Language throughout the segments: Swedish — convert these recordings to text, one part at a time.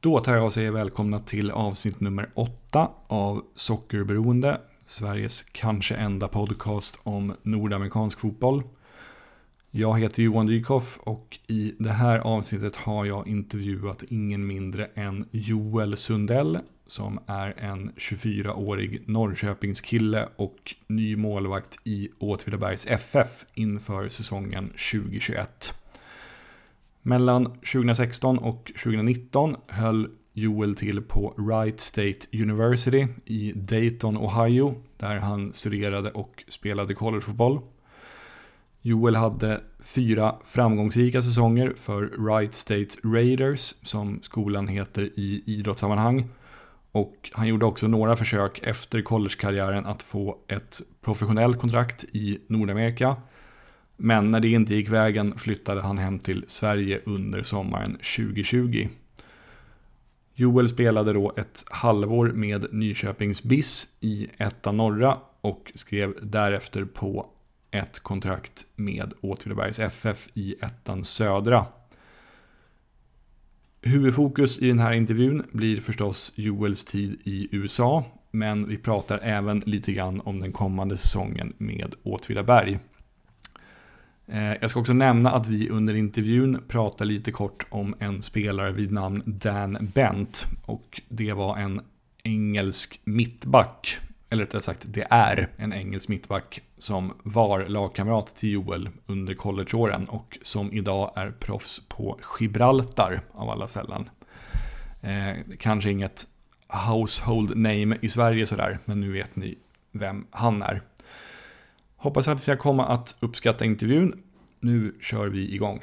Då tar jag och säger välkomna till avsnitt nummer åtta av Sockerberoende. Sveriges kanske enda podcast om nordamerikansk fotboll. Jag heter Johan Dykhoff och i det här avsnittet har jag intervjuat ingen mindre än Joel Sundell som är en 24-årig Norrköpingskille och ny målvakt i Åtvidabergs FF inför säsongen 2021. Mellan 2016 och 2019 höll Joel till på Wright State University i Dayton, Ohio, där han studerade och spelade collegefotboll. Joel hade fyra framgångsrika säsonger för Wright State Raiders, som skolan heter i idrottssammanhang. Och han gjorde också några försök efter collegekarriären att få ett professionellt kontrakt i Nordamerika. Men när det inte gick vägen flyttade han hem till Sverige under sommaren 2020. Joel spelade då ett halvår med Nyköpings BIS i etta norra och skrev därefter på ett kontrakt med Åtvidabergs FF i ettan södra. Huvudfokus i den här intervjun blir förstås Joels tid i USA, men vi pratar även lite grann om den kommande säsongen med Åtvidaberg. Eh, jag ska också nämna att vi under intervjun pratar lite kort om en spelare vid namn Dan Bent. Och det var en engelsk mittback. Eller rättare sagt, det är en engelsk mittback som var lagkamrat till Joel under collegeåren och som idag är proffs på Gibraltar av alla ställen. Eh, kanske inget household name i Sverige sådär, men nu vet ni vem han är. Hoppas att ni ska komma att uppskatta intervjun. Nu kör vi igång.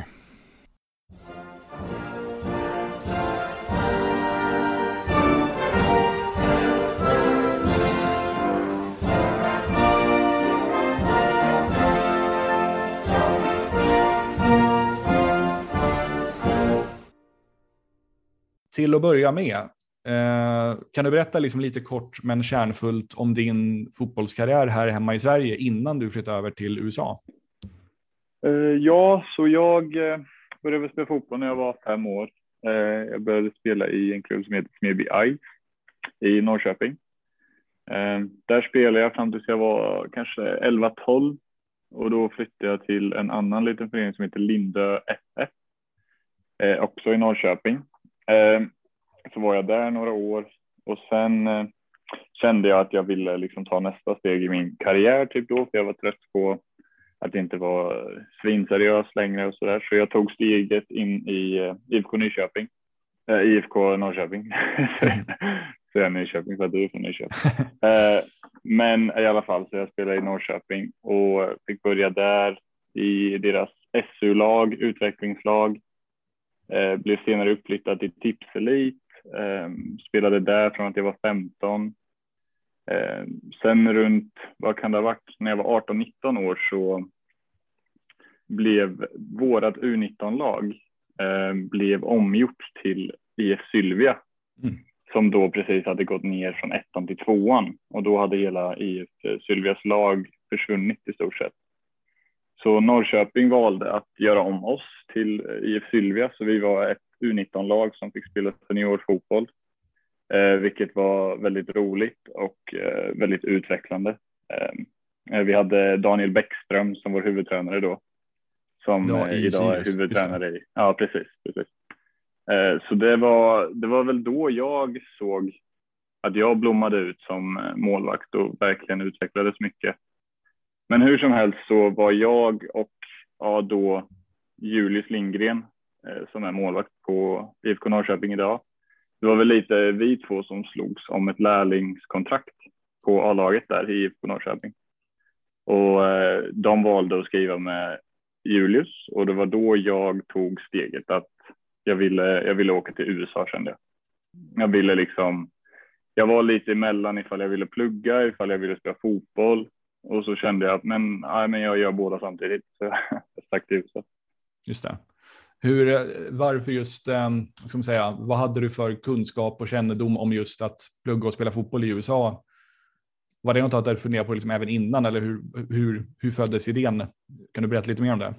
Till att börja med, Eh, kan du berätta liksom lite kort men kärnfullt om din fotbollskarriär här hemma i Sverige innan du flyttade över till USA? Eh, ja, så jag eh, började spela fotboll när jag var fem år. Eh, jag började spela i en klubb som heter Smedby Ice i Norrköping. Eh, där spelade jag fram tills jag var kanske 11-12 och då flyttade jag till en annan liten förening som heter Lindö FF, också i Norrköping så var jag där några år och sen eh, kände jag att jag ville liksom ta nästa steg i min karriär typ då, för jag var trött på att inte vara svinseriös längre och så där. Så jag tog steget in i uh, IFK Nyköping, uh, IFK Norrköping. så jag Nyköping för att du är från Nyköping. uh, men i alla fall så jag spelade i Norrköping och fick börja där i deras SU-lag, utvecklingslag. Uh, blev senare uppflyttad till Tipselit Eh, spelade där från att jag var 15. Eh, sen runt, vad kan det ha varit, när jag var 18-19 år så blev vårat U19-lag eh, blev omgjort till IF Sylvia. Mm. Som då precis hade gått ner från ettan till tvåan och då hade hela IF Sylvias lag försvunnit i stort sett. Så Norrköping valde att göra om oss till IF Sylvia, så vi var ett U19-lag som fick spela seniorfotboll, eh, vilket var väldigt roligt och eh, väldigt utvecklande. Eh, vi hade Daniel Bäckström som var huvudtränare då, som ja, i idag är huvudtränare i, ja precis, precis. Eh, så det var, det var väl då jag såg att jag blommade ut som eh, målvakt och verkligen utvecklades mycket. Men hur som helst så var jag och ja, då Julius Lindgren Eh, Eh, som är målvakt på IFK Norrköping idag. Det var väl lite vi två som slogs om ett lärlingskontrakt på A-laget där i IFK Norrköping. Och eh, de valde att skriva med Julius och det var då jag tog steget att jag ville, jag ville åka till USA kände jag. Jag ville liksom, jag var lite emellan ifall jag ville plugga, ifall jag ville spela fotboll och så kände jag att men, nej, men jag gör båda samtidigt. Så jag stack till USA. Just det. Hur, varför just, eh, ska man säga, vad hade du för kunskap och kännedom om just att plugga och spela fotboll i USA? Var det något du funderade på liksom även innan eller hur, hur, hur föddes idén? Kan du berätta lite mer om det?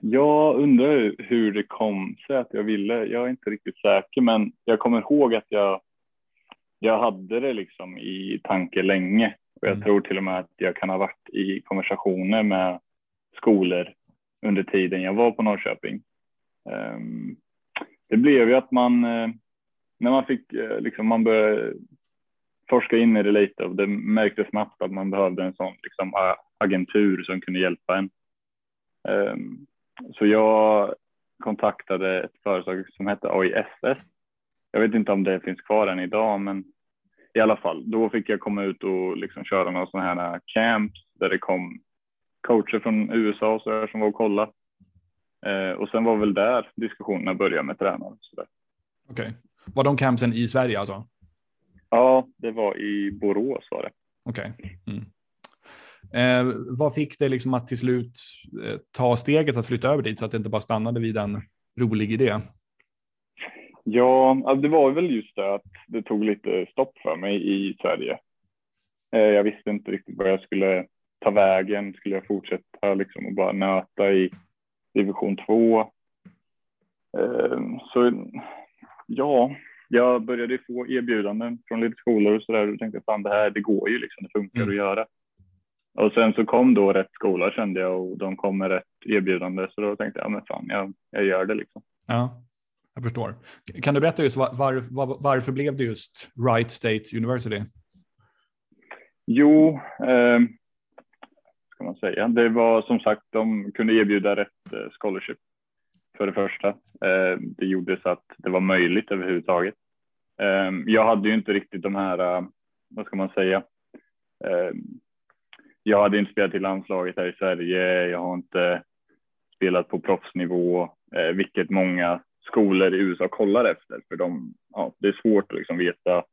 Jag undrar hur det kom sig att jag ville. Jag är inte riktigt säker, men jag kommer ihåg att jag, jag hade det liksom i tanke länge. Och jag mm. tror till och med att jag kan ha varit i konversationer med skolor under tiden jag var på Norrköping. Ehm, det blev ju att man, eh, när man fick, eh, liksom man började forska in i det lite och det märktes snabbt att man behövde en sån liksom, agentur som kunde hjälpa en. Ehm, så jag kontaktade ett företag som hette AISS. Jag vet inte om det finns kvar än idag, men i alla fall, då fick jag komma ut och liksom köra några sådana här camps där det kom coacher från USA och så där, som var och kolla. Eh, och sen var väl där diskussionerna började med tränare. Okej. Okay. Var de campsen i Sverige alltså? Ja, det var i Borås var det. Okej. Okay. Mm. Eh, vad fick dig liksom att till slut eh, ta steget att flytta över dit så att det inte bara stannade vid en rolig idé? Ja, det var väl just det att det tog lite stopp för mig i Sverige. Eh, jag visste inte riktigt vad jag skulle ta vägen. Skulle jag fortsätta liksom och bara nöta i division 2? Eh, så ja, jag började få erbjudanden från lite skolor och så där och tänkte fan det här, det går ju liksom, det funkar mm. att göra. Och sen så kom då rätt skola kände jag och de kom med rätt erbjudande så då tänkte jag, men fan, jag, jag gör det liksom. Ja, jag förstår. Kan du berätta just var, var, varför blev det just Wright State University? Jo, eh, ska man säga, det var som sagt, de kunde erbjuda rätt eh, scholarship för det första. Eh, det gjorde så att det var möjligt överhuvudtaget. Ehm, jag hade ju inte riktigt de här, eh, vad ska man säga, ehm, jag hade inte spelat i landslaget här i Sverige. Jag har inte spelat på proffsnivå, vilket många skolor i USA kollar efter, för de, ja, det är svårt att liksom veta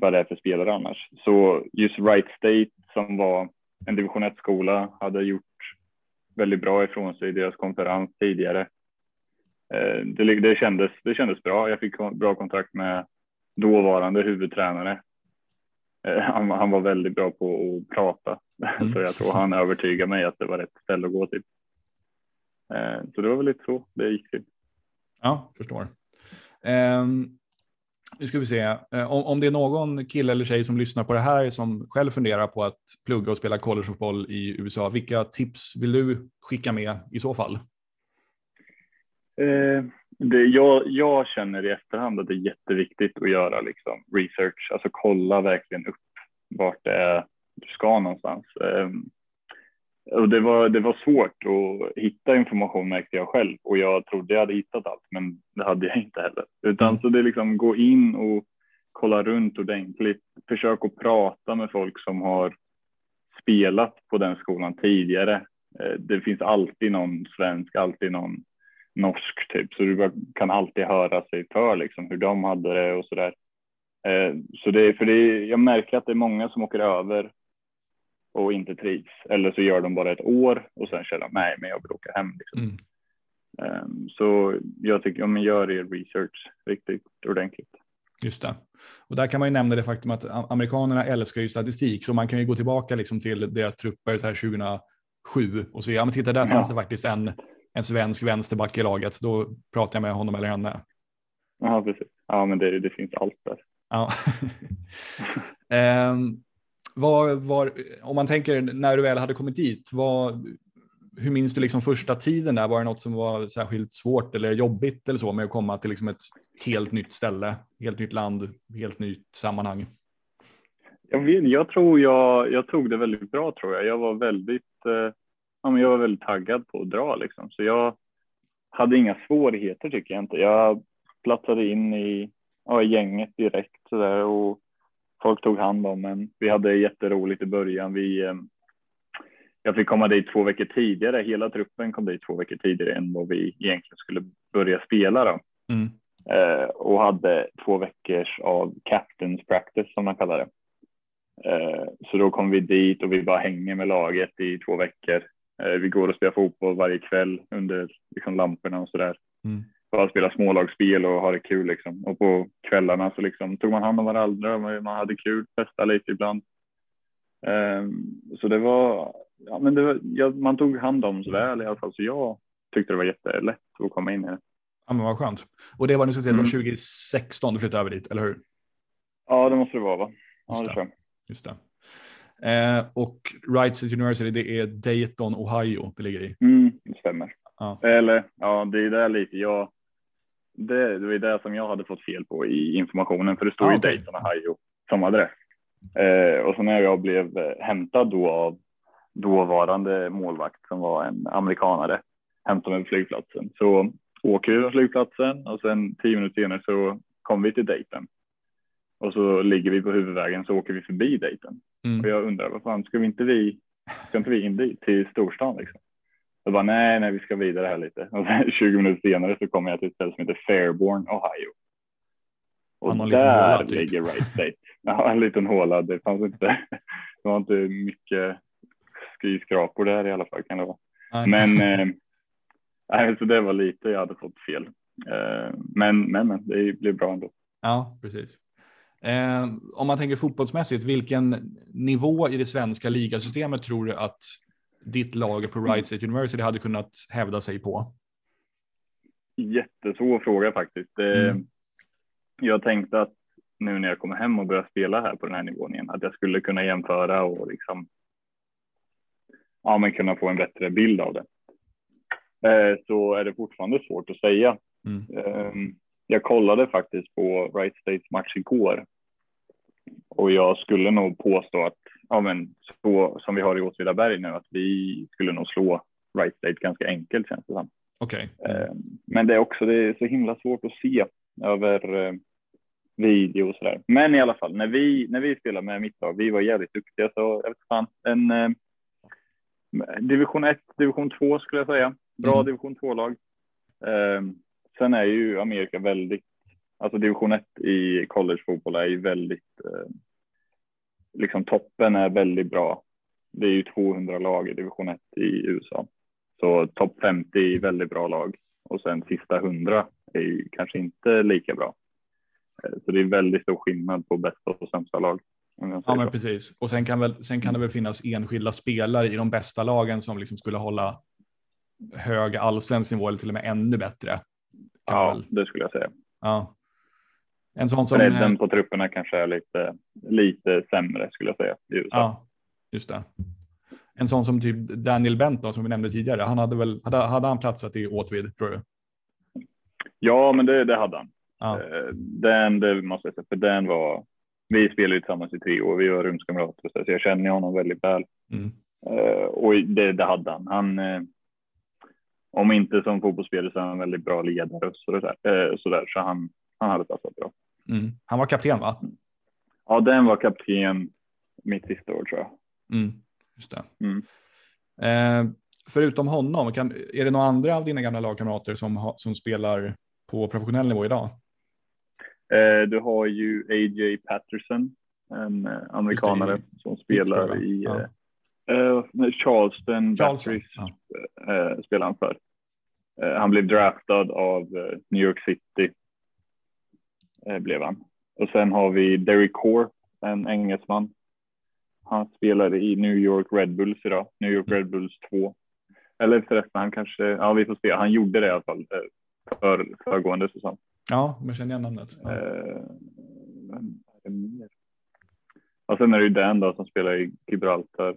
vad det är för spelare annars. Så just Wright State som var en division 1 skola hade gjort väldigt bra ifrån sig i deras konferens tidigare. Eh, det, det, kändes, det kändes bra. Jag fick bra kontakt med dåvarande huvudtränare. Eh, han, han var väldigt bra på att prata Mm. Så jag tror han övertygade mig att det var rätt ställe att gå till. Eh, så det var väl lite så det gick till. Ja, förstår. Um, nu ska vi se. Eh, om, om det är någon kille eller tjej som lyssnar på det här som själv funderar på att plugga och spela collegefotboll i USA, vilka tips vill du skicka med i så fall? Eh, det, jag, jag känner i efterhand att det är jätteviktigt att göra liksom, research, alltså kolla verkligen upp vart det är du ska någonstans. Eh, och det var, det var svårt att hitta information märkte jag själv och jag trodde jag hade hittat allt, men det hade jag inte heller. Utan mm. så det är liksom gå in och kolla runt ordentligt. Försök att prata med folk som har spelat på den skolan tidigare. Eh, det finns alltid någon svensk, alltid någon norsk typ, så du kan alltid höra sig för liksom hur de hade det och så där. Eh, så det, för det, jag märker att det är många som åker över och inte trivs. Eller så gör de bara ett år och sen känner de nej, men jag vill åka hem. Liksom. Mm. Um, så jag tycker, om man gör er research riktigt ordentligt. Just det. Och där kan man ju nämna det faktum att amerikanerna älskar ju statistik, så man kan ju gå tillbaka liksom till deras trupper så här 2007 och se, ja men titta där ja. fanns det faktiskt en, en svensk vänsterback i laget, då pratar jag med honom eller henne. Ja, precis. Ja, men det, det finns allt där. Ja. um, var, var, om man tänker när du väl hade kommit dit, vad, hur minns du liksom första tiden där? Var det något som var särskilt svårt eller jobbigt eller så med att komma till liksom ett helt nytt ställe, helt nytt land, helt nytt sammanhang? Jag, vet, jag tror jag, jag tog det väldigt bra tror jag. Jag var väldigt, eh, ja, men jag var väldigt taggad på att dra liksom, så jag hade inga svårigheter tycker jag inte. Jag platsade in i ja, gänget direkt så där och folk tog hand om en. Vi hade jätteroligt i början. Vi, eh, jag fick komma dit två veckor tidigare. Hela truppen kom dit två veckor tidigare än vad vi egentligen skulle börja spela. Då. Mm. Eh, och hade två veckors av captains practice som man kallar det. Eh, så då kom vi dit och vi bara hänger med laget i två veckor. Eh, vi går och spelar fotboll varje kväll under liksom, lamporna och sådär. Mm bara spela smålagsspel och ha det kul liksom. Och på kvällarna så liksom tog man hand om varandra, man hade kul, festa lite ibland. Um, så det var, ja men var, ja, man tog hand om så väl i alla fall, så jag, tyckte det var jättelätt att komma in i det. Ja, men vad skönt. Och det var, nu säga, mm. 2016 du flyttade över dit, eller hur? Ja, det måste det vara, va? Ja, Just det, det. Just det. Eh, och Wright State University, det är Dayton, Ohio det ligger i. Mm, det stämmer. Ja. Eller ja, det är där lite. Jag, det, det var det som jag hade fått fel på i informationen, för det står ah, ju okay. Dayton, Ohio som adress. Eh, och så när jag blev eh, hämtad då av dåvarande målvakt som var en amerikanare, hämtade mig på flygplatsen. Så åker vi på flygplatsen och sen tio minuter senare så kom vi till Dayton. Och så ligger vi på huvudvägen så åker vi förbi Dayton. Mm. Och jag undrar, vad fan, ska vi inte vi, ska inte vi in dit till storstan liksom? Så bara, nej, nej, vi ska vidare här lite. Och sen 20 minuter senare så kommer jag till ett ställe som heter Fairborn, Ohio. Och där håla, typ. ligger Wright State. Ja, en liten håla. Det fanns inte, det var inte mycket skyskrapor där i alla fall kan det vara. Nej. Men, eh, så det var lite jag hade fått fel. Eh, men, men, men det blev bra ändå. Ja, precis. Eh, om man tänker fotbollsmässigt, vilken nivå i det svenska ligasystemet tror du att ditt lag på Wright State University hade kunnat hävda sig på? Jättesvår fråga faktiskt. Mm. Jag tänkte att nu när jag kommer hem och börjar spela här på den här nivån igen, att jag skulle kunna jämföra och liksom ja, men kunna få en bättre bild av det. Eh, så är det fortfarande svårt att säga. Mm. Ehm, jag kollade faktiskt på Wright States match igår och jag skulle nog påstå att ja, men så som vi har i Åtvidaberg nu, att vi skulle nog slå Wright State ganska enkelt känns det som. Okay. Ehm, men det är också det är så himla svårt att se över eh, video och så där. Men i alla fall när vi när vi spelade med mitt lag, vi var jävligt duktiga så jag vet fan en eh, division 1, division 2 skulle jag säga. Bra mm. division 2 lag. Eh, sen är ju Amerika väldigt, alltså division 1 i collegefotboll är ju väldigt, eh, liksom toppen är väldigt bra. Det är ju 200 lag i division 1 i USA. Så topp 50 är väldigt bra lag och sen sista 100 är ju kanske inte lika bra. Eh, så det är väldigt stor skillnad på bästa och sämsta lag. Ja, men precis. Och sen kan, väl, sen kan det väl finnas enskilda spelare i de bästa lagen som liksom skulle hålla hög allsvensk nivå eller till och med ännu bättre. Ja, väl... det skulle jag säga. Ja. En sån som... Bredden på trupperna kanske är lite, lite sämre skulle jag säga. Ja, just det. En sån som typ Daniel Bent som vi nämnde tidigare, han hade väl, hade, hade han platsat i Åtvid tror du? Ja, men det, det hade han. Ja. Eh, den, det måste jag säga, för den var, vi spelade ju tillsammans i tre år, vi var rumskamrater så jag känner honom väldigt väl. Mm. Uh, och det, det, hade han. Han, om inte som fotbollsspelare så är han en väldigt bra ledare och sådär, uh, sådär så han, han hade passat bra. Mm. Han var kapten va? Ja, den var kapten mitt sista år tror jag. Mm. Just det. Mm. förutom honom, kan, är det några andra av dina gamla lagkamrater som, som spelar på professionell nivå idag? Eh, du har ju AJ Patterson, en eh, amerikanare som spelar i ja. uh, Charleston, Charleston. Ja. Uh, spelar han för. Han blev draftad av New York City. Blev han. Och sen har vi Derek Core, en engelsman. Han spelar i New York Red Bulls idag, New York Red Bulls 2. Eller förresten, han kanske, ja vi får se, han gjorde det i alla fall för föregående säsong. Ja, men känner igen namnet. Ja. Eh, och sen är det ju Dan då som spelar i Gibraltar.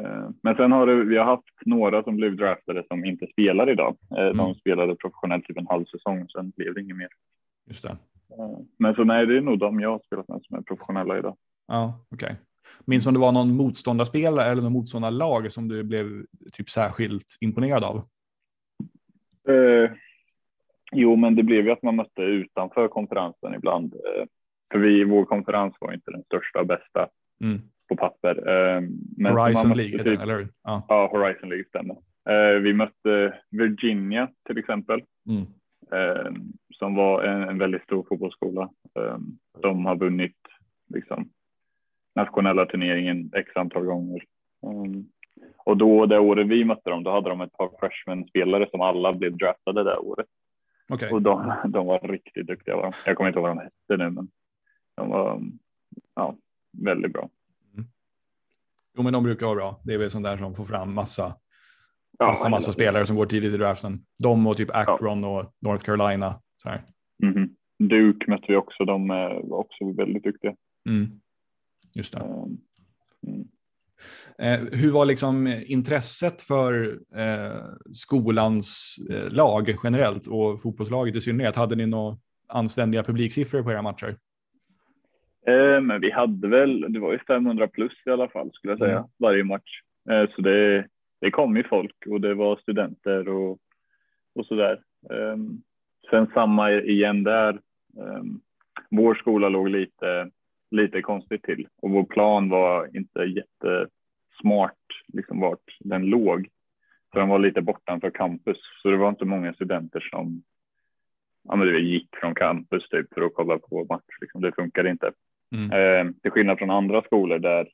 Eh, men sen har det, vi har haft några som blev draftade som inte spelar idag. Eh, mm. De spelade professionellt typ en halv säsong, sen blev det inget mer. Just det. Eh, men så nej, det är nog de jag har spelat med som är professionella idag. Ja, okej. Okay. Minns om det var någon motståndarspelare eller någon motståndarlag som du blev typ särskilt imponerad av? Eh, Jo, men det blev ju att man mötte utanför konferensen ibland. Eh, för vi, vår konferens var inte den största och bästa mm. på papper. Eh, men Horizon League, typ, eller hur? Ja. ja, Horizon League stämmer. Eh, vi mötte Virginia till exempel. Mm. Som var en, en väldigt stor fotbollsskola. De har vunnit liksom, nationella turneringen x antal gånger. Och då det året vi mötte dem, då hade de ett par freshman-spelare som alla blev draftade det året. Okay. Och de, de var riktigt duktiga. Var de. Jag kommer inte ihåg vad de hette nu, men de var ja, väldigt bra. Mm. Jo, men de brukar vara bra. Det är väl sånt där som får fram massa ja, massa, massa spelare som går tidigt i draften. De och typ Akron ja. och North Carolina. Så här. Mm -hmm. Duke mötte vi också, de var också väldigt duktiga. Mm. Just det. Ehm, mm. Eh, hur var liksom intresset för eh, skolans eh, lag generellt och fotbollslaget i synnerhet? Hade ni några anständiga publiksiffror på era matcher? Eh, men vi hade väl, det var ju 500 plus i alla fall skulle jag säga, mm. varje match. Eh, så det, det kom ju folk och det var studenter och, och så där. Sen samma igen där. Ehm, vår skola låg lite, lite konstigt till och vår plan var inte jättesmart liksom vart den låg. För den var lite bortanför campus, så det var inte många studenter som ja, men det gick från campus typ för att kolla på match. Liksom. Det funkade inte. Mm. Eh, till skillnad från andra skolor där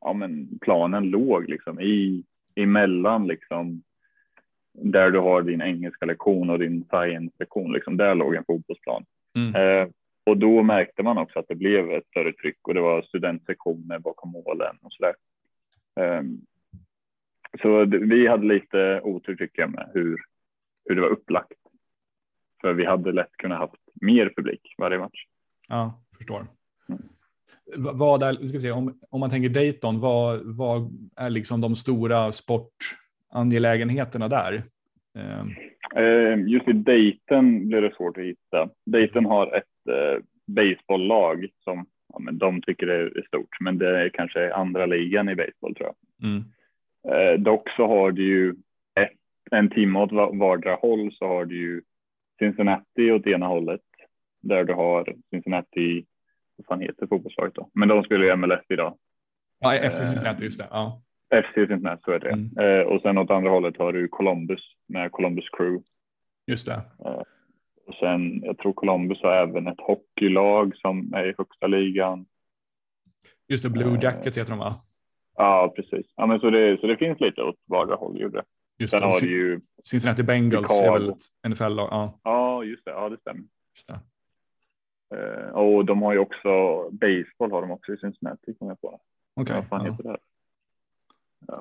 ja, men planen låg liksom i emellan liksom där du har din engelska lektion och din science lektion. Liksom, där låg en fotbollsplan. Mm. Eh, och då märkte man också att det blev ett större tryck och det var studentsektioner bakom målen och så där. Eh, så vi hade lite otur tycker jag med hur, hur det var upplagt. För vi hade lätt kunnat haft mer publik varje match. Ja, förstår. Mm. Vad är, ska vi se, om, om man tänker Dayton, vad, vad är liksom de stora sportangelägenheterna där? Ehm. Eh, just i Dayton blir det svårt att hitta. Dayton har ett eh, baseballlag som ja, men de tycker det är stort, men det är kanske andra ligan i baseball tror jag. Mm. Eh, dock så har du ju ett, en timme åt vardera håll så har du ju Cincinnati åt ena hållet där du har Cincinnati vad fan heter fotbollslaget då? Men de spelar ju MLS idag. Ja, FC Cincinnati, just det. Ja. FC Cincinnati, så är det. Mm. Eh, och sen åt andra hållet har du Columbus med Columbus Crew. Just det. Eh, och sen, jag tror Columbus har även ett hockeylag som är i högsta ligan. Just det, Blue eh, Jackets heter de va? Ja, precis. Ja, men så, det, så det finns lite åt vardera håll. Gjorde. Just sen det. har du ju Cincinnati Bengals är väl ett NFL-lag? Ja. ja, just det. Ja, det stämmer. Det. Uh, och de har ju också baseball har de också i Cincinnati kommer jag på. Okej. Okay, ja.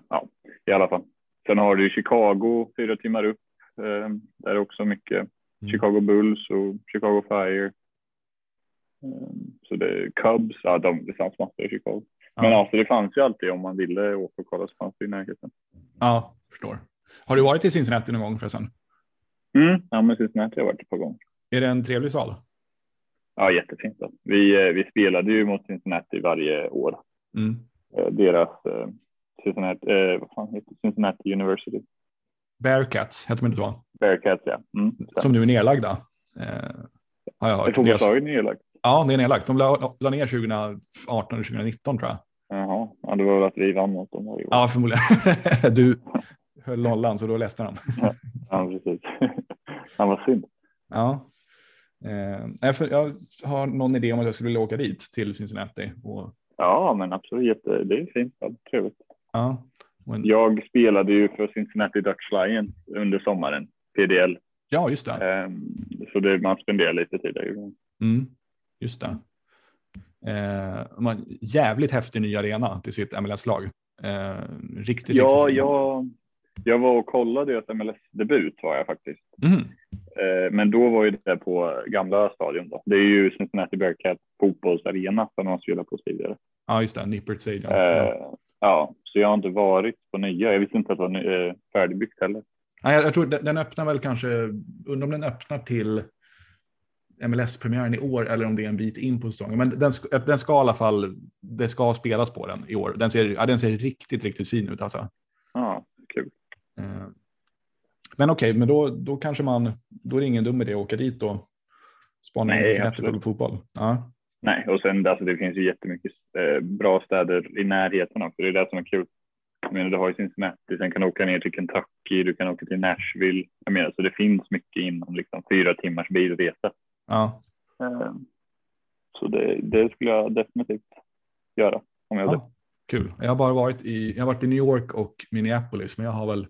Ja, i alla fall. Sen har du Chicago fyra timmar upp. Uh, där är också mycket mm. Chicago Bulls och Chicago Fire. så det är Cubs, ja de, det fanns massor i Chicago. Ja. Men alltså det fanns ju alltid om man ville åka och kolla så fanns det i närheten. Ja, förstår. Har du varit i Cincinnati någon gång förresten? Mm, ja men Cincinnati har jag varit ett par gånger. Är det en trevlig stad? Ja, jättefint. Vi, eh, vi spelade ju mot Cincinnati varje år. Mm. Eh, deras eh, Cincinnati, eh, vad fan heter Cincinnati University. Bearcats, heter de inte så? Bearcats, ja. Mm, Som nu är nedlagda. Eh, har jag hört. Är fotbollslaget nedlagt? Ja, det är nedlagt. De la, la ner 2018 eller 2019 tror jag. Jaha, ja, det var väl att vi vann mot dem. Ja, förmodligen. du höll nollan så då läste han. ja, ja, precis. Han var synd. Ja, Eh, jag har någon idé om att jag skulle vilja åka dit till Cincinnati. Och... Ja, men absolut. Det är fint. Trevligt. Ja. Men... Jag spelade ju för Cincinnati Dutch Lions under sommaren, PDL. Ja, just det. Eh, så det, man spenderar lite tid där. Mm, just det. Eh, man, jävligt häftig ny arena till sitt MLS-lag. Eh, riktigt, ja, riktigt jag, jag var och kollade deras MLS-debut var jag faktiskt. Mm. Eh, men då var ju det på gamla stadion. Då. Det är ju Cincinnati Bearcat fotbollsarena som de spelar på tidigare. Ja, just det. Nippert Stadium. Eh, ja, så jag har inte varit på nya. Jag visste inte att det var eh, färdigbyggt heller. Nej, jag, jag tror den öppnar väl kanske, undrar om den öppnar till MLS-premiären i år eller om det är en bit in på säsongen. Men den, den ska i alla fall, det ska spelas på den i år. Den ser, ja, den ser riktigt, riktigt fin ut alltså. Ja, kul. Eh, men okej, okay, men då, då kanske man, då är det ingen dum idé att åka dit och spana in sig på fotboll. Ja. Nej, och sen alltså, det finns ju jättemycket eh, bra städer i närheten också. Det är det som är kul. Jag menar, du har ju Cincinnati, sen kan du åka ner till Kentucky, du kan åka till Nashville. Jag menar, så det finns mycket inom liksom fyra timmars bilresa. Ja. Eh, så det, det, skulle jag definitivt göra om jag ja, Kul. Jag har bara varit i, jag har varit i New York och Minneapolis, men jag har väl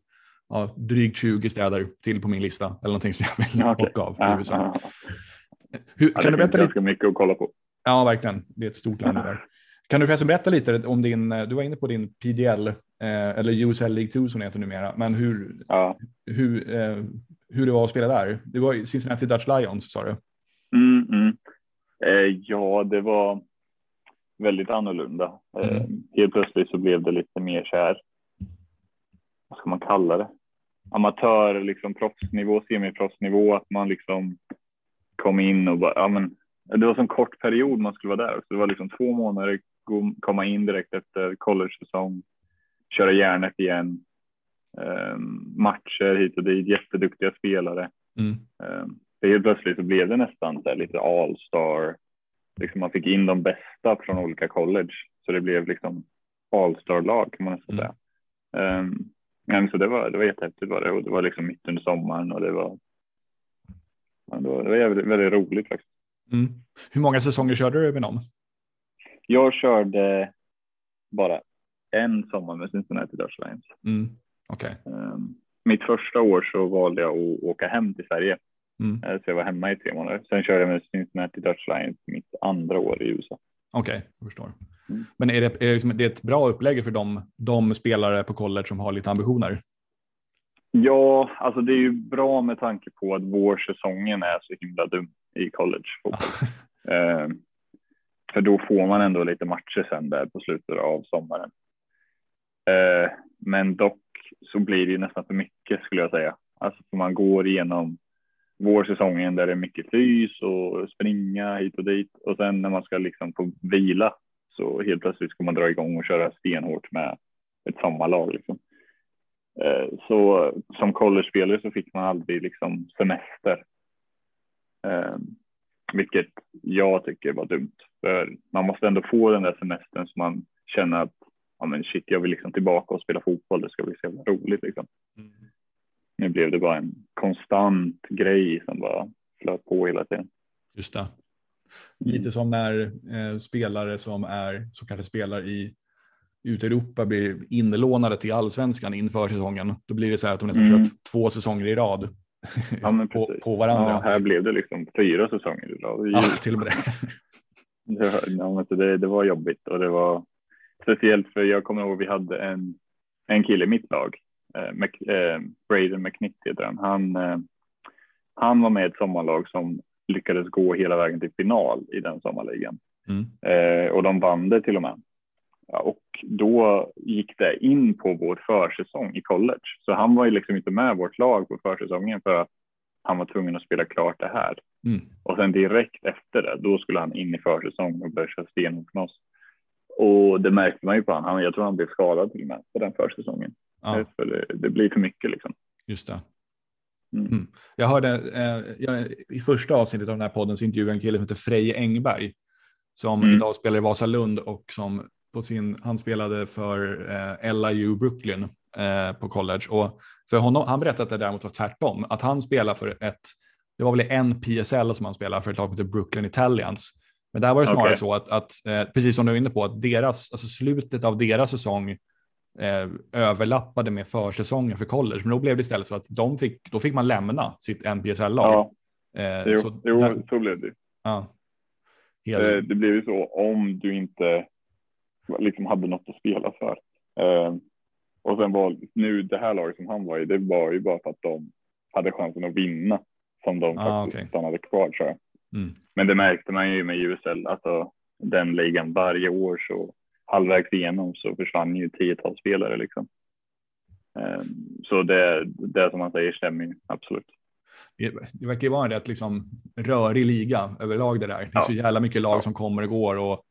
ja, drygt 20 städer till på min lista eller någonting som jag vill okay. bocka av i USA. Hur, ja, kan du berätta lite? mycket att kolla på. Ja, verkligen. Det är ett stort land där. Kan du förresten berätta lite om din, du var inne på din PDL, eh, eller USL League 2 som det heter numera, men hur, Ja. hur, eh, hur det var att spela där? Det var i Cincinnati Dutch Lions sa du? Mm, mm. Eh, ja, det var väldigt annorlunda. Eh, Mm. helt plötsligt så blev det lite mer så här. Vad ska man kalla det? Amatör, liksom proffsnivå, semiproffsnivå, att man liksom kom in och bara, ja men det var en kort period man skulle vara där. Så det var liksom två månader, komma in direkt efter college-säsong, köra järnet igen, eh, matcher hit och dit, jätteduktiga spelare. Mm. Så helt plötsligt så blev det nästan så lite all-star. Liksom man fick in de bästa från olika college. Så det blev liksom all-star-lag kan man nästan Mm. säga. Um, men så det var, det var jättehäftigt var det. Och det var liksom mitt under sommaren och det var, det var, det var jävligt, väldigt roligt faktiskt. Mm. Hur många säsonger körde du med dem? Jag körde bara en sommar med Cincinnati Dutch Lions. Mm. Okej. Um, mitt första år så valde jag att åka hem till Sverige. Mm. Eh, Så jag var hemma i tre månader. Sen körde jag med Cincinnati Dutch Lions mitt andra år i USA. Okej, jag förstår. Mm. Men är det, är det, liksom, det är ett bra upplägg för de, de spelare på college som har lite ambitioner? Ja, alltså det är ju bra med tanke på att vårsäsongen är så himla dum i college. eh, för då får man ändå lite matcher sen där på slutet av sommaren. Eh, men dock så blir det ju nästan för mycket skulle jag säga. Alltså för man går igenom vårsäsongen där det är mycket fys och springa hit och dit och sen när man ska liksom få vila så helt plötsligt ska man dra igång och köra stenhårt med ett sommarlag. Liksom. Eh, Så som college-spelare så fick man aldrig liksom semester. Eh, Vilket jag tycker var dumt. För man måste ändå få den där semestern så man känner att ja, men shit, jag vill liksom tillbaka och spela fotboll. Det ska bli så jävla roligt. Liksom. Nu blev det bara en konstant grej som bara flöt på hela tiden. Just det. Lite som när eh, spelare som är som kanske spelar i ute i Europa blir inlånade till allsvenskan inför säsongen. Då blir det så här att de nästan Mm. kört två säsonger i rad Ja, men på, på varandra. Ja, här blev det liksom fyra säsonger Ja, till och med det. var- ja, men det, det var jobbigt och det var speciellt för jag kommer ihåg vi hade en, en kille i mitt lag, eh, Mc, eh, Braden McNitt heter han. Han, eh, han var med i ett sommarlag som lyckades gå hela vägen till final i den sommarligan. Mm. Eh, och de vann det till och med. Och då gick det in på vår försäsong i college. Så han var ju liksom inte med vårt lag på försäsongen för att han var tvungen att spela klart det här. Mm. Och sen direkt efter det, då skulle han in i försäsong och börja köra stenhårt med oss. Och det märkte man ju på honom. Jag tror han blev skadad till och med på den försäsongen. Ja, För det, det blir för mycket liksom. just det. Mm. Mm. Jag hörde eh, jag, i första avsnittet av den här podden så intervjuade en kille som heter Freje Engberg som Mm. idag spelar i Vasalund och som på sin, han spelade för eh, LIU Brooklyn eh, på college och för honom, han berättade att det däremot var tvärtom, att han spelar för ett, det var väl en PSL som han spelar för ett lag som heter Brooklyn Italians. Men där var det snarare Okej. så att, att eh, precis som du var inne på, att deras, alltså slutet av deras säsong eh, överlappade med försäsongen för college. Men då blev det istället så att de fick, då fick man lämna sitt NPSL-lag. Ja, Eh, jo, så, jo där- så blev det. ja. Eh, Det blev ju så om du inte liksom hade något att spela för. Eh, och sen var nu det här laget som han var i, det var ju bara för att de hade chansen att vinna som de Ah, faktiskt okej. stannade kvar tror jag. mm, Men det märkte man ju med USL, alltså den ligan varje år så halvvägs igenom så försvann ju tiotals spelare liksom. Eh, Så det, det som man säger stämmer ju absolut. det, det verkar ju vara det att liksom rörig liga överlag det där. Det är Ja. så jävla mycket lag som kommer och går och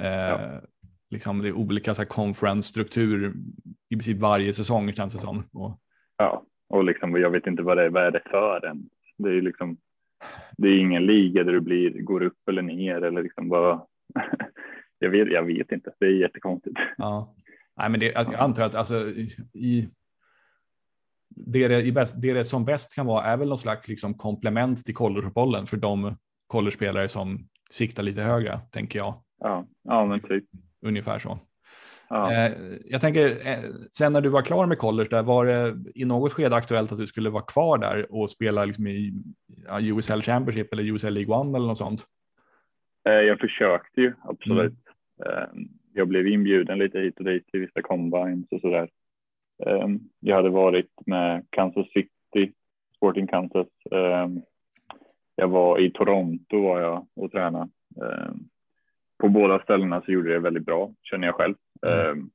eh, Ja. Liksom det är olika så här conference-struktur i princip varje säsong känns det som. Och, Ja, och liksom jag vet inte vad det är, vad är det för en. Det är liksom, det är ingen liga där du blir, går upp eller ner eller liksom bara. jag vet, jag vet inte. Det är jättekonstigt. ja. Nej, men det, alltså, jag antar att alltså, i, i det, det, i bäst, det det som bäst kan vara är väl någon slags liksom komplement till collegefotbollen för de college-spelare som siktar lite högre, tänker jag. Ja, ja men typ. Ungefär så. Ja. Eh, jag tänker, eh, sen när du var klar med college, där, var det i något skede aktuellt att du skulle vara kvar där och spela liksom i USL Championship eller USL League One eller något sånt? Eh, Jag försökte ju absolut. Ehm, jag blev inbjuden lite hit och dit till vissa combines och sådär. Jag hade varit med Kansas City, Sporting Kansas. Jag var i Toronto var jag och tränade. På båda ställena så gjorde det väldigt bra, känner jag själv. Mm.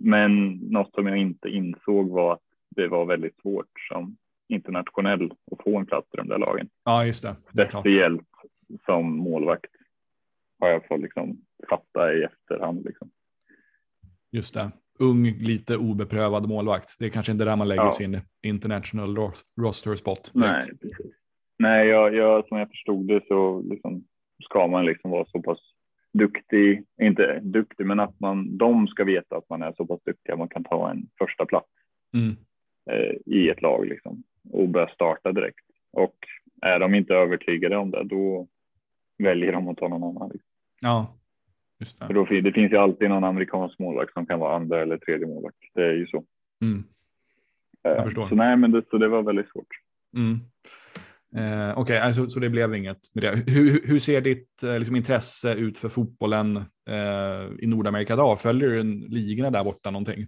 Men något som jag inte insåg var att det var väldigt svårt som internationell att få en plats i de där lagen. Ja, just det. det Speciellt som målvakt har jag fått liksom fatta i efterhand. Liksom. Just det. Ung, lite obeprövad målvakt. Det är kanske inte där man lägger ja. sin international roster spot. Nej, precis. Nej jag, jag, som jag förstod det så liksom ska man liksom vara så pass duktig, inte duktig, men att man, de ska veta att man är så pass duktig att man kan ta en första plats mm. eh, i ett lag liksom och börja starta direkt. Och är de inte övertygade om det, då väljer de att ta någon annan. Liksom. Ja, just det. För då, det finns ju alltid någon amerikansk målvakt som kan vara andra eller tredje målvakt. Det är ju så. Mm. Eh, Jag förstår. Så nej, men det, så det var väldigt svårt. Mm. Eh, Okej, okay, alltså, så det blev inget med det. Hur, hur ser ditt eh, liksom, intresse ut för fotbollen eh, i Nordamerika idag? Följer du ligorna där borta någonting?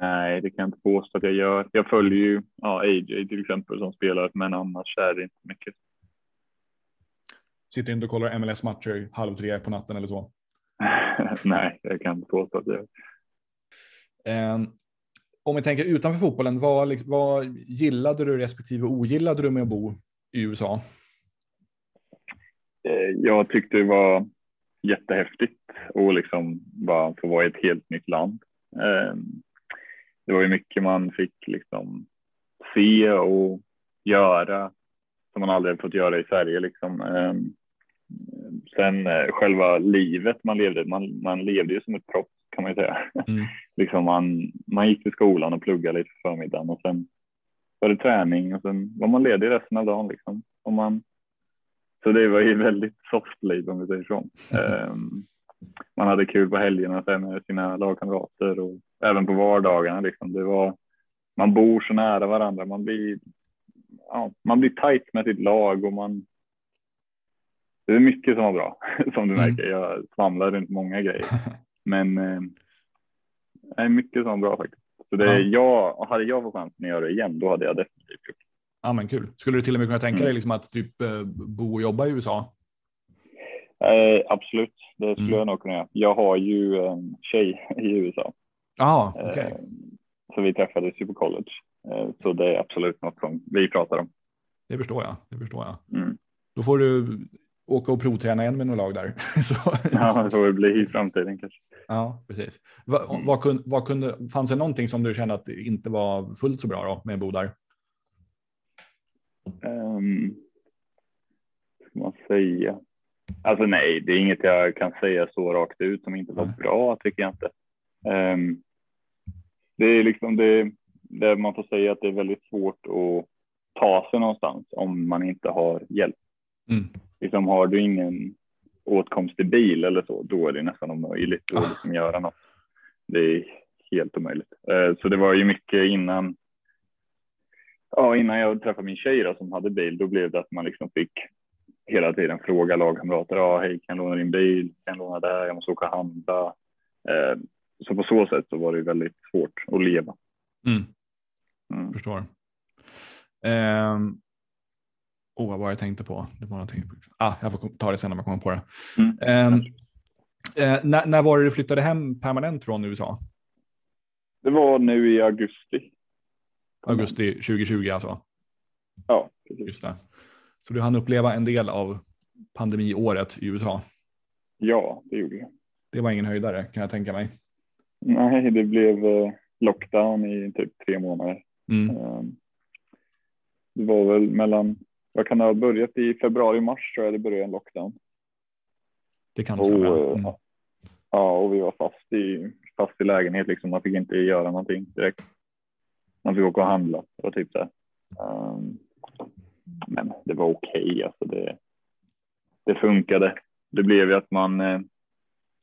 Nej, det kan jag inte påstå att jag gör. Jag följer ju ja, AJ till exempel som spelar, men annars är det inte mycket. Sitter inte och kollar MLS-matcher halv tre på natten eller så? Nej, jag kan inte påstå att jag gör. Om vi tänker utanför fotbollen, vad, liksom, vad gillade du respektive ogillade du med att bo i USA? Eh, jag tyckte det var jättehäftigt och liksom bara få vara i ett helt nytt land. Eh, det var ju mycket man fick liksom se och göra som man aldrig fått göra i Sverige liksom. Eh, sen själva livet man levde, man, man levde ju som ett proffs kan man ju säga. Mm. liksom man, man gick till skolan och pluggade lite på förmiddagen och sen var det träning och sen var man ledig resten av dagen liksom. Och man, så det var ju väldigt soft liv om vi säger så. um, man hade kul på helgerna sen med sina lagkamrater och även på vardagarna. Liksom. Det var, man bor så nära varandra, man blir, ja, man blir tajt med sitt lag och man. Det är mycket som var bra som du mm. märker. Jag svamlar runt många grejer, men eh, det är mycket som bra faktiskt. Så det, ja. jag, hade jag fått chansen att göra det igen, då hade jag definitivt gjort Ja, men kul. Skulle du till och med kunna tänka mm. dig liksom att typ eh, bo och jobba i USA? Eh, absolut, det skulle mm. jag nog kunna göra. Jag har ju en tjej i USA. Ah, okay. eh, så vi träffades ju på college. Eh, så det är absolut något som vi pratar om. Det förstår jag. Det förstår jag. Mm. Då får du åka och provträna igen med några lag där. så. Ja, det får bli i framtiden kanske. Ja, precis. Va, mm. vad, kunde, vad kunde, fanns det någonting som du kände att det inte var fullt så bra då med Bo där? Um, ska man säga? Alltså nej, det är inget jag kan säga så rakt ut som inte var nej. bra tycker jag inte. Um, det är liksom det, det man får säga att det är väldigt svårt att ta sig någonstans om man inte har hjälp. Mm. Liksom har du ingen åtkomst till bil eller så, då är det nästan omöjligt att liksom göra något. Det är helt omöjligt. Uh, så det var ju mycket innan. Ja, innan jag träffade min tjej då, som hade bil, då blev det att man liksom fick hela tiden fråga lagkamrater. Ja, hej, kan jag låna din bil? Kan jag låna där? Jag måste åka och handla. Eh, så på så sätt så var det väldigt svårt att leva. Mm. Mm. Förstår. Um, oh, vad jag tänkte på? Det var någonting. Ah, jag får ta det sen när man kommer på det. Mm. Um, uh, när, när var det du flyttade hem permanent från USA? Det var nu i augusti. Augusti 2020 alltså? Ja, precis. Just det. Så du hann uppleva en del av pandemiåret i USA? Ja, det gjorde jag. Det var ingen höjdare kan jag tänka mig. Nej, det blev eh, lockdown i typ tre månader. Mm. Ehm, det var väl mellan, vad kan det ha börjat i februari, mars tror jag det började en lockdown. Det kan det stämma. Eh, mm. Ja, och vi var fast i, fast i lägenhet liksom. Man fick inte göra någonting direkt. Man fick åka och handla och typ det. Um, men det var okej, okay, alltså det, det funkade. Det blev ju att man, eh,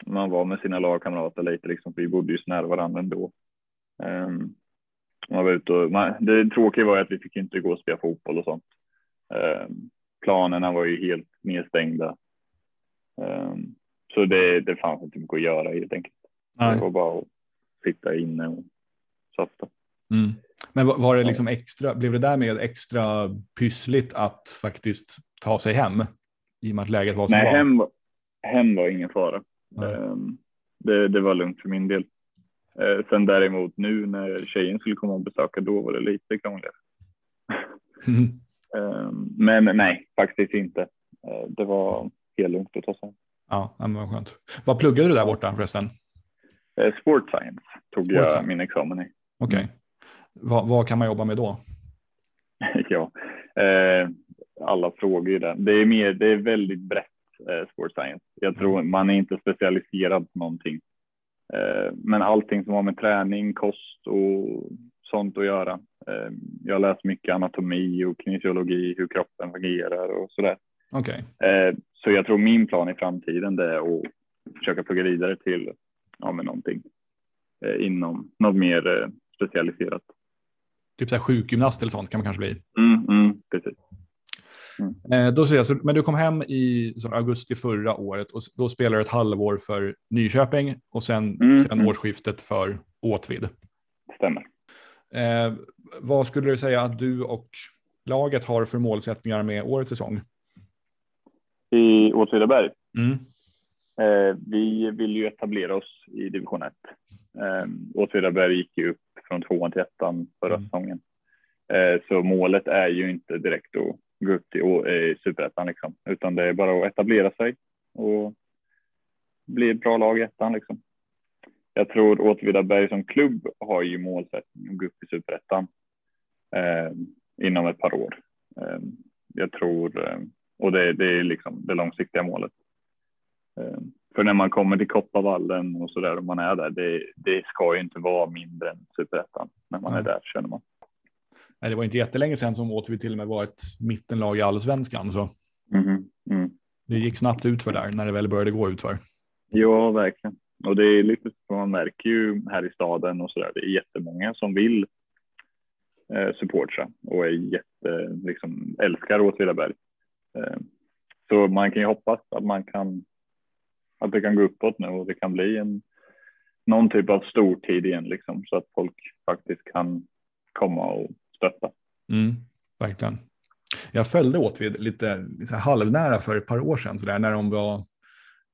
man var med sina lagkamrater lite, liksom, för vi bodde ju så nära varandra ändå. Um, man var ute och, man, det tråkiga var att vi fick inte gå och spela fotboll och sånt. Um, planerna var ju helt nedstängda. Um, så det, det fanns inte mycket att göra helt enkelt. Nej. Det var bara att sitta inne och softa. Mm. Men var, det liksom extra, blev det därmed extra pyssligt att faktiskt ta sig hem? I och med att läget var som Nej, var? hem, var- hem var ingen fara. Ehm, det, det var lugnt för min del. Eh, sen däremot nu när tjejen skulle komma och besöka, då var det lite krångligare. Mm. Ehm, men nej, faktiskt inte. Eh, det var helt lugnt att ta sig. Ja, men vad skönt. Vad pluggade du där borta förresten? Eh, Sport science tog Sport jag science. min examen i. Okej. Vad, vad kan man jobba med då? ja. Eh, alla frågor där. Det är, mer, det är väldigt brett eh, sport science. Jag tror man är inte specialiserad på någonting. Eh, men allting som har med träning, kost och sånt att göra. Eh, jag läst mycket anatomi och kinesiologi, hur kroppen fungerar och sådär. Okej. Eh, så jag tror min plan i framtiden det är att försöka plugga vidare till ja, men någonting eh, inom något mer eh, specialiserat. Typ så här sjukgymnast eller sånt kan man kanske bli. Mm, mm, precis. Eh, då ser jag, så, men du kom hem i så, augusti förra året och då spelade du ett halvår för Nyköping och sen, Mm, sen mm. årsskiftet för Åtvid. Stämmer. Eh, vad skulle du säga att du och laget har för målsättningar med årets säsong? I Åtvidaberg. Mm. Eh, vi vill ju etablera oss i division 1. Eh, Åtvidaberg gick ju upp från tvåan till ettan förra Mm. säsongen. Eh, så målet är ju inte direkt att gå upp till eh, superettan liksom, utan det är bara att etablera sig och bli ett bra lag i ettan liksom. Jag tror Åtvidaberg som klubb har ju målsättning att gå upp i superettan eh, inom ett par år. Eh, jag tror, eh, och det, det är liksom det långsiktiga målet. Eh, För när man kommer till Kopparvallen och så där och man är där, det, det ska ju inte vara mindre än superettan när man är Nej. där känner man. Nej, det var inte jättelänge sedan som Åtvid till och med var ett mittenlag i allsvenskan. Så Mhm, Mm. det gick snabbt ut för där när det väl började gå ut för. Ja, verkligen. Och det är lite så man märker ju här i staden och så där. Det är jättemånga som vill eh, supportra och är jätte, liksom älskar Åtvidaberg. Eh, så man kan ju hoppas att man kan, att det kan gå uppåt nu och det kan bli en, någon typ av stortid igen liksom så att folk faktiskt kan komma och stötta. Mm, verkligen. Jag följde Åtvid lite så här halvnära för ett par år sedan, så där, när de var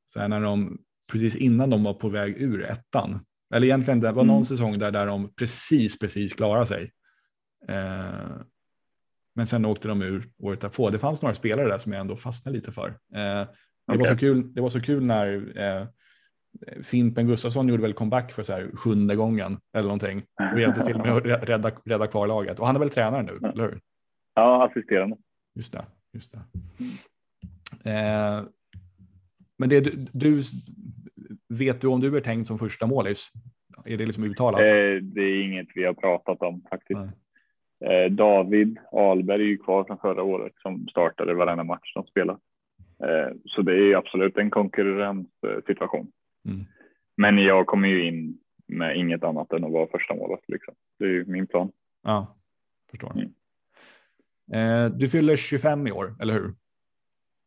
så här, när de precis innan de var på väg ur ettan. Eller egentligen det var någon Mm. säsong där, där de precis, precis klarade sig. Eh, men sen åkte de ur året därpå. Det fanns några spelare där som jag ändå fastnade lite för. Eh, det, var Okej. så kul, det var så kul när eh, Fimpen Gustafsson gjorde väl comeback för så här sjunde gången eller någonting och hjälpte till med att rä- rädda, rädda kvar laget. Och han är väl tränare nu, Ja. eller hur? Ja, assisterande. Just det. Just det. Eh, men det du, du, vet du om du är tänkt som första målis? Är det liksom uttalat? Eh, det är inget vi har pratat om faktiskt. Eh, David Ahlberg är ju kvar från förra året som startade varenda match de spelar. Eh, så det är absolut en konkurrenssituation. Mm. Men jag kommer ju in med inget annat än att vara första målet. Liksom. Det är ju min plan. Ja, förstår. Mm. Eh, du fyller 25 i år, eller hur?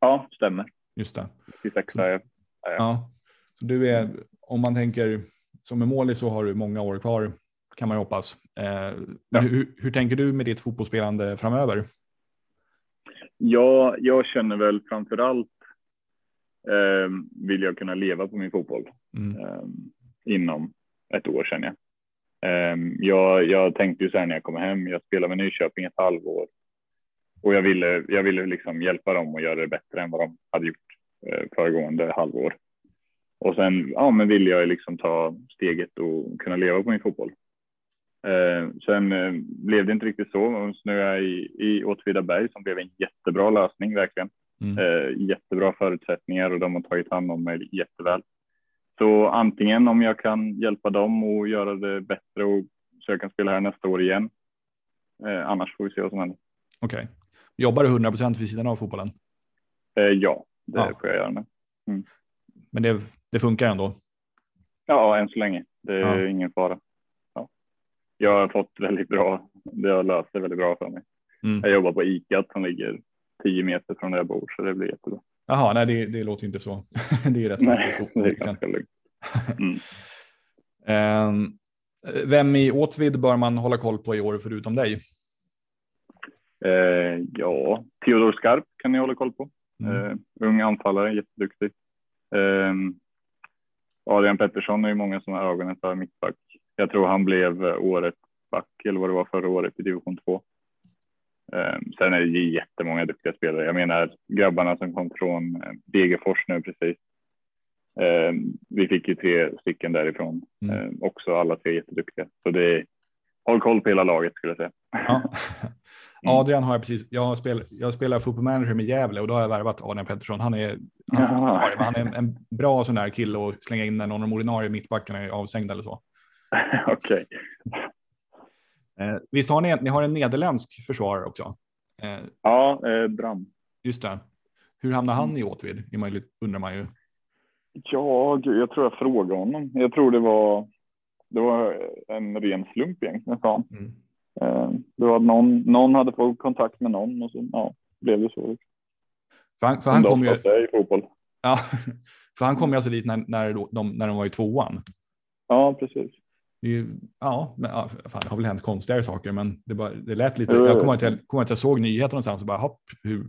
Ja, stämmer. Just det. 26 är jag. Ja. Du är, om man tänker som en målis så har du många år kvar kan man ju hoppas. Eh, Ja. hur, hur tänker du med ditt fotbollsspelande framöver? Ja, jag känner väl framför allt eh, vill jag kunna leva på min fotboll. Mm. eh, inom ett år känner jag. Eh, jag. Jag tänkte ju så här när jag kom hem, jag spelade med Nyköping ett halvår och jag ville, jag ville liksom hjälpa dem och göra det bättre än vad de hade gjort eh, föregående halvår. Och sen ja, men ville jag liksom ta steget och kunna leva på min fotboll. Eh, sen eh, blev det inte riktigt så. Jag i, i Åtvidaberg som blev en jättebra lösning verkligen Mm. eh, jättebra förutsättningar och de har tagit hand om mig jätteväl. Så antingen om jag kan hjälpa dem och göra det bättre och så jag kan spela här nästa år igen. Eh, annars får vi se vad som händer. Okej. Jobbar du 100 procent vid sidan av fotbollen? Eh, ja, det Ja. får jag göra nu. Men det, det funkar ändå? Ja, än så länge. Det är Ja. ingen fara. Ja. Jag har fått väldigt bra. Det har löst det väldigt bra för mig. Mm. Jag jobbar på ICA som ligger 10 meter från där jag bor så det blir jättebra. Jaha, nej det, det låter inte så. det är rätt Nej, det är ganska lugnt. Mm. Ehm, Vem i Åtvid bör man hålla koll på i år förutom dig? Eh, ja, Theodor Skarp kan ni hålla koll på. Mm. Eh, ung anfallare, jätteduktig. Eh, Adrian Pettersson är ju många som har ögonen för mittback. Jag tror han blev eh, årets back eller vad det var förra året i division 2. Eh, sen är det jättemånga duktiga spelare. Jag menar grabbarna som kom från eh, Degerfors nu precis. Eh, vi fick ju tre stycken därifrån. Mm. Också alla tre jätteduktiga. Så det är, håll koll på hela laget skulle jag säga. Ja. Adrian har jag precis, jag, spel, jag spelar fotboll manager med Gävle och då har jag värvat Adrian Pettersson. Han är, han, han är en, en bra sån där kille att slänga in när någon av de ordinarie mittbackarna är avstängda eller så. Okej. Eh, visst har ni, ni har en nederländsk försvarare också? Eh, Ja, eh, Bram. just det. Hur hamnar han i Åtvid? Undrar man ju. Ja, gud, jag tror jag frågade honom. Jag tror det var, det var en ren slump egentligen, sa han. Mm. Eh, Det var någon, någon hade fått kontakt med någon och så ja, blev det så. För han, för han kom ju, i fotboll. ja, för han kom ju alltså dit när, när, de, när de var i tvåan. Ja, precis. Ju, ja, men, ja, fan, det har väl hänt konstigare saker, men det, bara, det lät lite. Jo, Jag kommer att jag, ihåg att jag såg nyheter någonstans och bara, hopp, hur,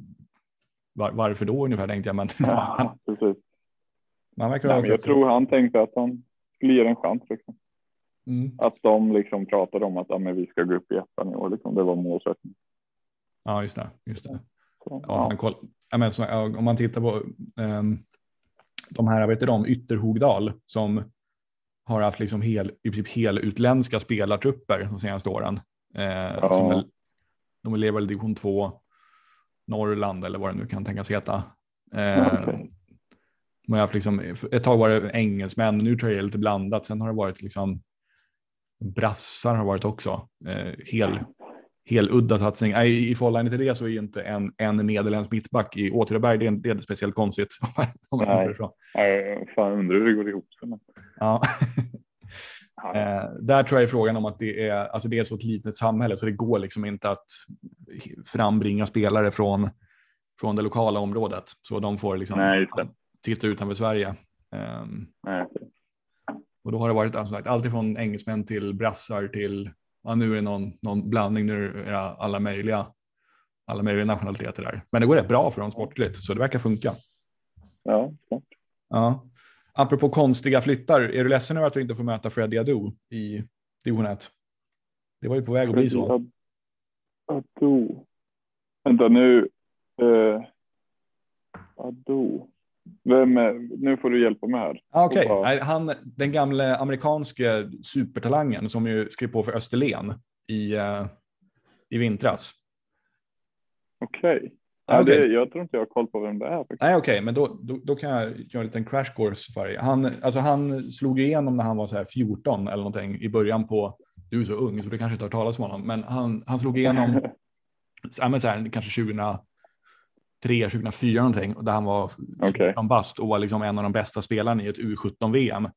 var, varför då ungefär tänkte jag, men Ja, precis. han verkar Nej, jag tror han tänkte att han skulle ge en chans. Liksom. Mm. Att de liksom pratade om att ja, men vi ska gå upp i ettan i år. Liksom. Det var målsättningen. Ja, just det. Just det. Så, Ja, koll. Ja, men, så, ja, om man tittar på um, de här, vet du de, Ytterhogdal som har haft liksom hel, i princip helutländska spelartrupper de senaste åren. Eh, som väl, de lever väl i division 2 Norrland eller vad det nu kan tänkas heta. Eh, Okej. man har haft liksom, ett tag var det engelsmän, nu tror jag det är lite blandat. Sen har det varit liksom brassar har varit också. Eh, hel, heludda satsning. Nej, I förhållande till det så är ju inte en, en nederländsk mittback i Åtvidaberg, det är, det är inte speciellt konstigt. om man Nej. så. Nej, fan undrar hur det går ihop. sig, men- Ja. Eh, där tror jag är frågan om att det är, alltså det är så ett litet samhälle så det går liksom inte att frambringa spelare från, från det lokala området. Så de får liksom Nej, titta utanför Sverige. Ehm, Nej, och då har det varit alltså, allt ifrån engelsmän till brassar till, ja, nu är det någon, någon blandning, nu är det alla möjliga, alla möjliga nationaliteter där. Men det går rätt bra för dem sportligt, så det verkar funka. ja. Ja. Apropå konstiga flyttar, är du ledsen över att du inte får möta Freddie Adu i division 1? Det var ju på väg att bli så. Ad- Ado. Vänta nu. Eh, Ado. Vem är, nu får du hjälpa mig här. Ah, Okej. Nej, han, den gamle amerikanske supertalangen som ju skrev på för Österlen i, eh, i vintras. Okej. Ah, Ja, okej. det- Jag tror inte jag har koll på vem det är. faktiskt. Nej, okej, men då, då, då kan jag göra en liten crash course för dig. Han, alltså han slog igenom när han var så här 14 eller någonting i början på, du är så ung så du kanske inte har hört talas om honom, men han, han slog igenom ja, men så här, kanske 2003, 2004 någonting, där han var Okej. 14 bast och var liksom en av de bästa spelarna i ett U17-VM.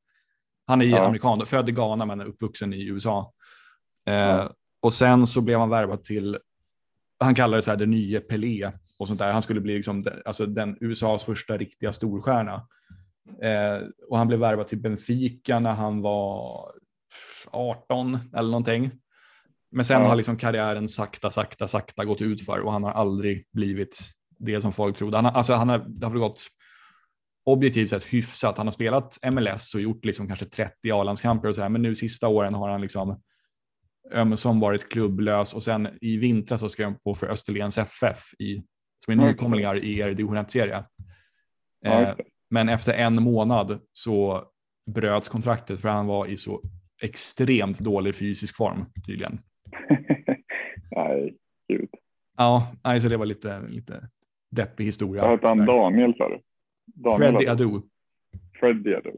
Han är Ja. amerikan, född i Ghana men är uppvuxen i USA. Eh, Ja. Och sen så blev han värvad till, han kallade det så här det nya Pelé och sånt där. Han skulle bli liksom, den- alltså den USAs första riktiga storstjärna. Eh, och han blev värvad till Benfica när han var 18 eller någonting. Men sen Ja. har liksom karriären sakta, sakta, sakta gått ut för och han har aldrig blivit det som folk trodde. Han har, alltså han har, det har gått objektivt sett hyfsat. Han har spelat MLS och gjort liksom kanske 30 A-landskamper och så här, men nu sista åren har han liksom ömsom varit klubblös och sen i vintras så skrev han på för Österlens FF i, som är nykomlingar i er division 1-serie. Ja, Eh, men efter en månad så bröts kontraktet för han var i så extremt dålig fysisk form tydligen. Nej, gud. Ja, alltså det var lite, lite deppig historia. Vad hette han? Daniel sa du? Ado. Adu, Freddie Ado.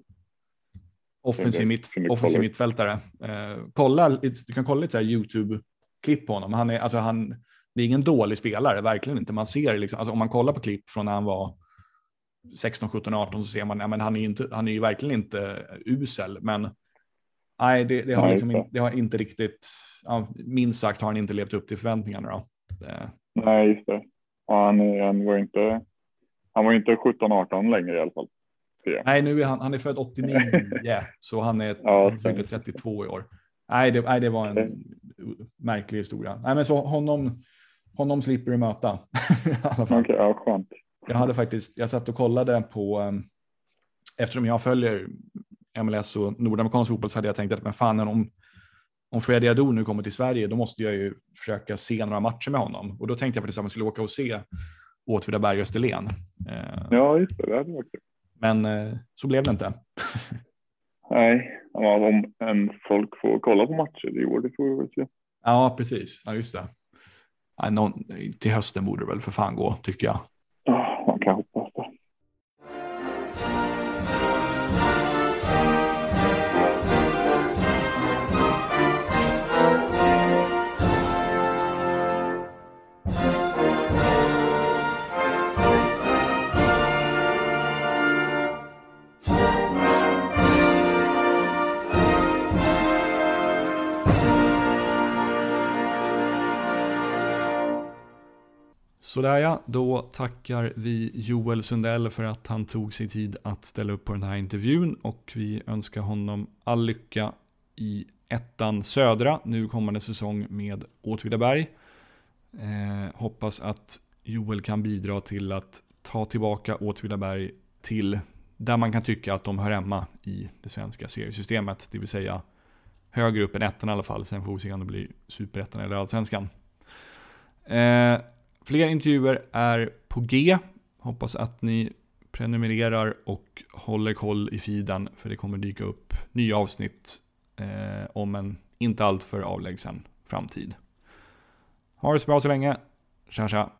offensiv, mitt, offensiv kolla. mittfältare. Eh, kolla, du kan kolla lite YouTube-klipp på honom. Han är, alltså han, det är ingen dålig spelare, verkligen inte. Man ser liksom, alltså om man kollar på klipp från när han var 16, 17, 18 så ser man, ja, men han är inte, han är ju verkligen inte usel, men nej, det, det har liksom, det har inte riktigt, ja, minst sagt har han inte levt upp till förväntningarna då. Det, Nej, just det. Ja, han, han var inte. Han var inte 17-18 längre i alla fall. Nej, nu är han, han är född 89, så han är ja, han 32 i år. Nej det, nej, det var en märklig historia. Nej, men så honom, honom slipper du möta. Okej, okay, ja, skönt. Jag hade faktiskt, jag satt och kollade på, um, eftersom jag följer MLS och nordamerikansk fotboll så hade jag tänkt att men fan om, om Freddie Adu nu kommer till Sverige då måste jag ju försöka se några matcher med honom. Och då tänkte jag faktiskt att man skulle åka och se Åtvidaberg Österlen. Eh, ja, just det. Det hade varit Men eh, så blev det inte. Nej, om en folk får kolla på matcher i år, det får vi väl se. Ja, precis. Ja, just det. Nej, någon, till hösten borde det väl för fan gå, tycker jag. Sådär ja, då tackar vi Joel Sundell för att han tog sig tid att ställa upp på den här intervjun och vi önskar honom all lycka i ettan södra nu kommande säsong med Åtvidaberg. Eh, hoppas att Joel kan bidra till att ta tillbaka Åtvidaberg till där man kan tycka att de hör hemma i det svenska seriesystemet, det vill säga högre upp än ettan i alla fall. Sen får vi se om det blir superettan eller allsvenskan. Eh, Fler intervjuer är på G. Hoppas att ni prenumererar och håller koll i feeden för det kommer dyka upp nya avsnitt eh, om en inte alltför avlägsen framtid. Ha det så bra så länge. Tja tja!